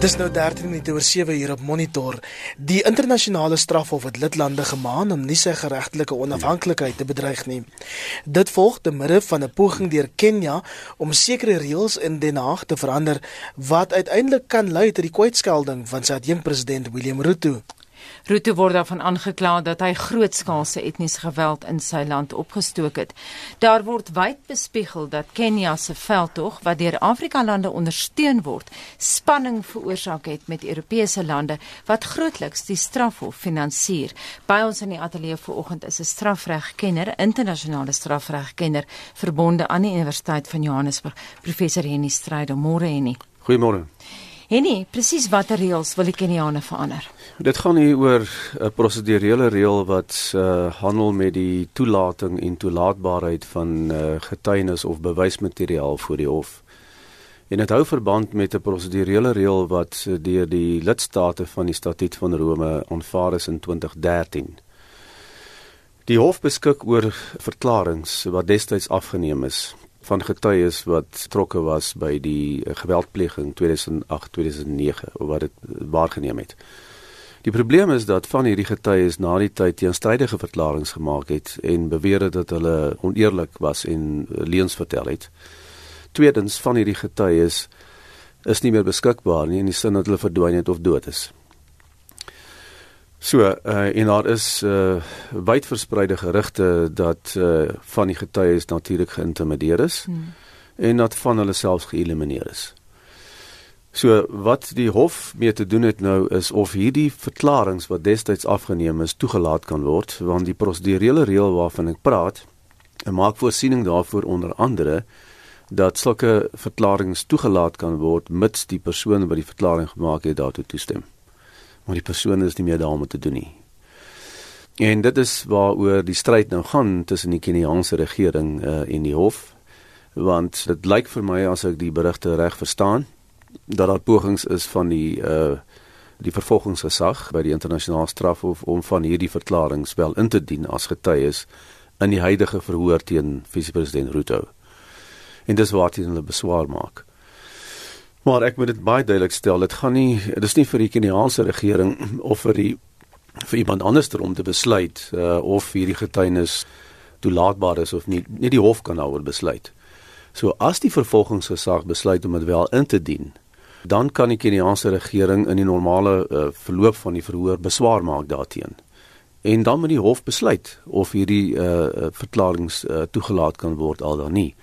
Dis nou 13 minute oor 7 uur op monitor. Die internasionale strafhof het lidlande gemaan om nie sy geregtelike onafhanklikheid te bedreig nie. Dit volg te midde van 'n poging deur Kenia om sekere reëls in Den Haag te verander wat uiteindelik kan lei tot die kwytskelding van sy adjunkpresident William Ruto. Ruto word daarvan aangekla dat hy grootskaalse etniese geweld in sy land opgestook het. Daar word wyd bespiegel dat Kenia se veldtog wat deur Afrika lande ondersteun word, spanning veroorsaak het met Europese lande wat grootliks die strafhof finansier. By ons in die ateljee vanoggend is 'n strafregkenner, internasionale strafregkenner, verbonde aan die Universiteit van Johannesburg, professor Henny Strydom. Môre Henny. Goeiemôre. Henny, presies watter reëls wil die Keniane verander? Dit gaan hier oor 'n prosedurele reël wat uh, handel met die toelating en toelaatbaarheid van uh, getuienis of bewysmateriaal voor die hof. En dit hou verband met 'n prosedurele reël wat uh, deur die lidstate van die Statuut van Rome aanvaar is in 2013. Die hof beskik oor verklaringe wat destyds afgeneem is van getuies wat betrokke was by die geweldpleging 2008-2009 wat dit waargeneem het. Die probleem is dat van hierdie getuies na die tyd teenstrydige verklaringe gemaak het en beweer het dat hulle oneerlik was en leuns vertel het. Tweedens van hierdie getuies is nie meer beskikbaar nie in die sin dat hulle verdwyn het of dood is. So, uh, en daar is uh wyd verspreide gerugte dat uh van die getuies natuurlik geïntimideer is hmm. en dat van hulle selfs geëlimineer is. So wat die hof mee te doen het nou is of hierdie verklaringe wat destyds afgeneem is toegelaat kan word want die prosedurele reël waarvan ek praat maak voorsiening daarvoor onder andere dat sulke verklaringe toegelaat kan word mits die persoon wat die verklaring gemaak het daartoe toestem. Maar die persoon is nie meer daarmee te doen nie. En dit is waaroor die stryd nou gaan tussen die Keniaanse regering uh, en die hof want dit lyk vir my as ek die berigte reg verstaan dat daar pogings is van die uh die vervolgingsgesag by die internasionale strafhof om van hierdie verklaringe wel in te dien as getuies in die huidige verhoor teen vice-president Ruto. En dis waar dit hulle beswaar maak. Maar ek moet dit baie duidelik stel, dit gaan nie dis nie vir die Keniaanse regering of vir die vir iemand anders om te besluit uh of hierdie getuienis toelaatbaar is of nie. Nie die hof kan daaroor besluit. So as die vervolgingsgesag besluit om dit wel in te dien, dan kan die Keniaanse regering in die normale uh, verloop van die verhoor beswaar maak daarteen. En dan moet die hof besluit of hierdie uh, verklaringe uh, toegelaat kan word al dan nie.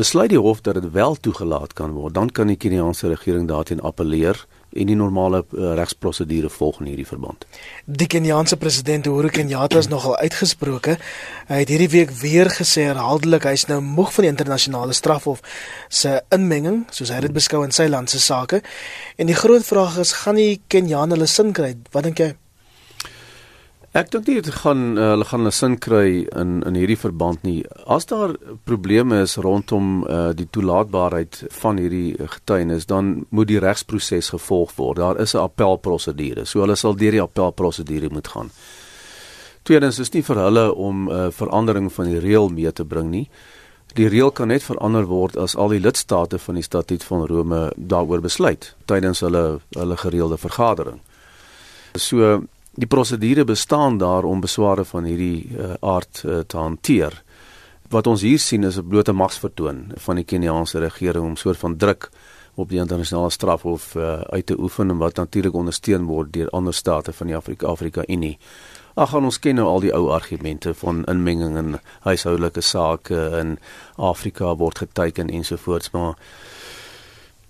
Besluit die hof dat dit wel toegelaat kan word, dan kan die Keniaanse regering daarteen appeleer en die normale uh, regsprosedure volg in hierdie verband. Die Keniaanse president Uhuru Kenyatta is nogal uitgesproke. Hy het hierdie week weer gesê herhaaldelik hy's nou moeg van die internasionale strafhof se inmenging, soos hy dit beskou in sy land se sake. En die groot vraag is, gaan die Keniane hulle sin kry? Wat dink jy? Ek dink nie dit gaan uh, hulle gaan 'n sin kry in in hierdie verband nie. As daar probleme is rondom uh, die toelaatbaarheid van hierdie getuienis, dan moet die regsproses gevolg word. Daar is 'n appelprosedure. So hulle sal deur die appelprosedure moet gaan. Tweedens is nie vir hulle om 'n uh, verandering van die reël mee te bring nie. Die reël kan net verander word as al die lidstate van die Statuut van Rome daaroor besluit tydens hulle hulle gereelde vergadering. So die prosedure bestaan daar om besware van hierdie uh, aard uh, te hanteer. Wat ons hier sien is 'n blote magsvertoon van die Keniaanse regering om soort van druk op die internasionale strafhof uh, uit te oefen en wat natuurlik ondersteun word deur ander state van die Afrika Afrika Unie. Ag ons ken nou al die ou argumente van inmenging in huishoudelike sake in Afrika word geteken ensovoorts maar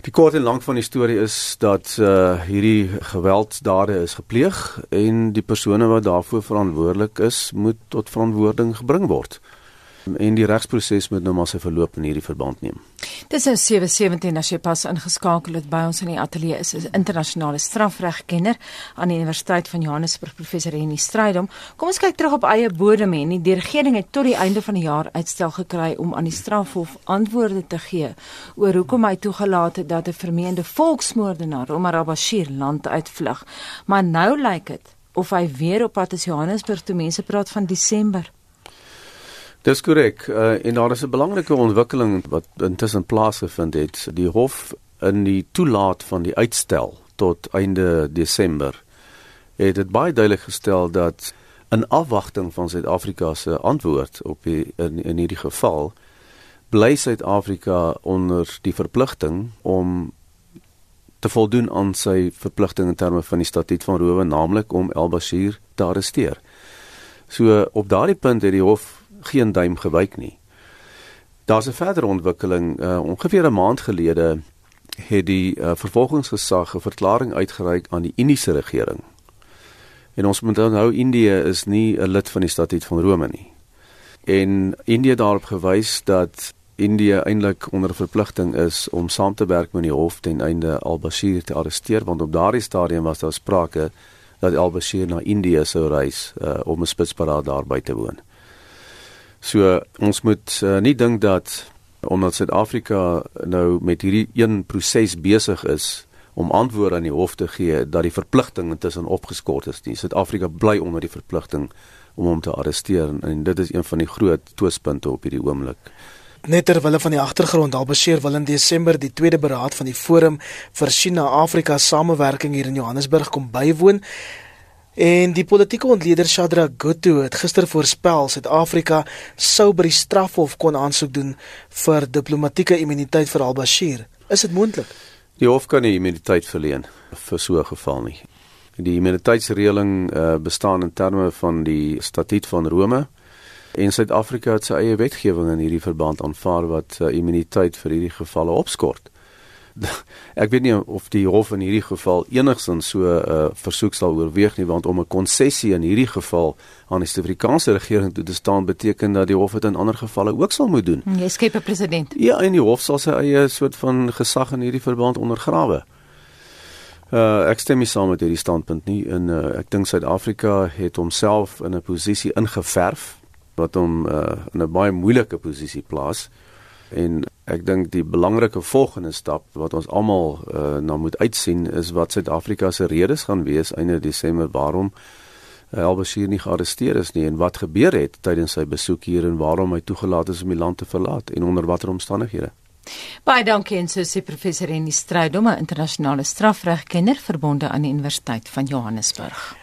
Die kort en lank van die storie is dat uh hierdie gewelddade is gepleeg en die persone wat daarvoor verantwoordelik is, moet tot verantwoording gebring word en die regsproses moet nou maar sy verloop in hierdie verband neem. Dis nou 717 as jy pas ingeskakel het by ons in die ateljee is 'n internasionale strafregkenner aan die Universiteit van Johannesburg professor Henny Strydom. Kom ons kyk terug op eie bodem en die regering het tot die einde van die jaar uitstel gekry om aan die strafhof antwoorde te gee oor hoekom hy toegelaat het dat 'n vermeende volksmoordenaar Omar al-Bashir land uitvlug. Maar nou lyk dit of hy weer op pad is Johannesburg toe mense praat van Desember. Dis korrek. Uh, en daar is 'n belangrike ontwikkeling wat intussen plaasgevind het. Die hof in die toelaat van die uitstel tot einde Desember het dit baie duidelik gestel dat in afwagting van Suid-Afrika se antwoord op die, in in hierdie geval bly Suid-Afrika onder die verpligting om te voldoen aan sy verpligting in terme van die statuut van Rome naamlik om El-Bashir te arresteer. So op daardie punt het die hof geen duim gewyk nie. Daar's 'n verdere ontwikkeling uh, ongeveer 'n maand gelede het die uh, vervolgingsgesag 'n verklaring uitgereik aan die Indiese regering. En ons moet onthou Indië is nie 'n lid van die statuut van Rome nie. En Indië daarop gewys dat Indië eintlik onder verpligting is om saam te werk met die hof ten einde al-Bashir te arresteer want op daardie stadium was daar sprake dat al-Bashir na Indië sou reis uh, om 'n spitsparade daarby te woon. So ons moet uh, nie dink dat omdat Suid-Afrika nou met hierdie een proses besig is om antwoorde aan die hof te gee dat die verpligting intussen opgeskort is. Suid-Afrika bly onder die verpligting om hom te arresteer en, dit is een van die groot twispunte op hierdie oomblik. Net terwyl van die agtergrond Albashir wil in Desember die tweede beraad van die Forum vir China-Afrika samewerking hier in Johannesburg kom bywoon. En die politieke ontleder Shadra Guttu het gister voorspel Suid-Afrika sou by die strafhof kon aansoek doen vir diplomatieke immuniteit vir Albashir. Is dit moontlik? Die hof kan nie immuniteit verleen vir so 'n geval nie. Die immuniteitsreëling uh, bestaan in terme van die Statuut van Rome. En Suid-Afrika het sy eie wetgewing in hierdie verband aanvaar wat uh, immuniteit vir hierdie gevalle opskort. Ek weet nie of die hof in hierdie geval enigsins so 'n uh, versoek sal oorweeg nie want om 'n konsessie in hierdie geval aan die Suid-Afrikaanse regering toe te staan beteken dat die hof dit in ander gevalle ook sal moet doen. Jy skep 'n president. Ja, en die hof sal sy eie soort van gesag in hierdie verband ondergrawe. Uh, ek stem nie saam met hierdie standpunt nie en uh, ek dink Suid-Afrika het homself in 'n posisie ingeverf wat hom uh, in 'n baie moeilike posisie plaas en ek dink die belangrike volgende stap wat ons almal uh, na moet uitsien is wat Suid-Afrika se redes gaan wees einde Desember waarom uh, Al-Bashir nie gearresteer is nie en wat gebeur het tydens sy besoek hier en waarom hy toegelaat is om die land te verlaat en onder watter omstandighede Baie dankie en so sê professor Henny Strydom, 'n internasionale strafregkenner verbonde aan die Universiteit van Johannesburg.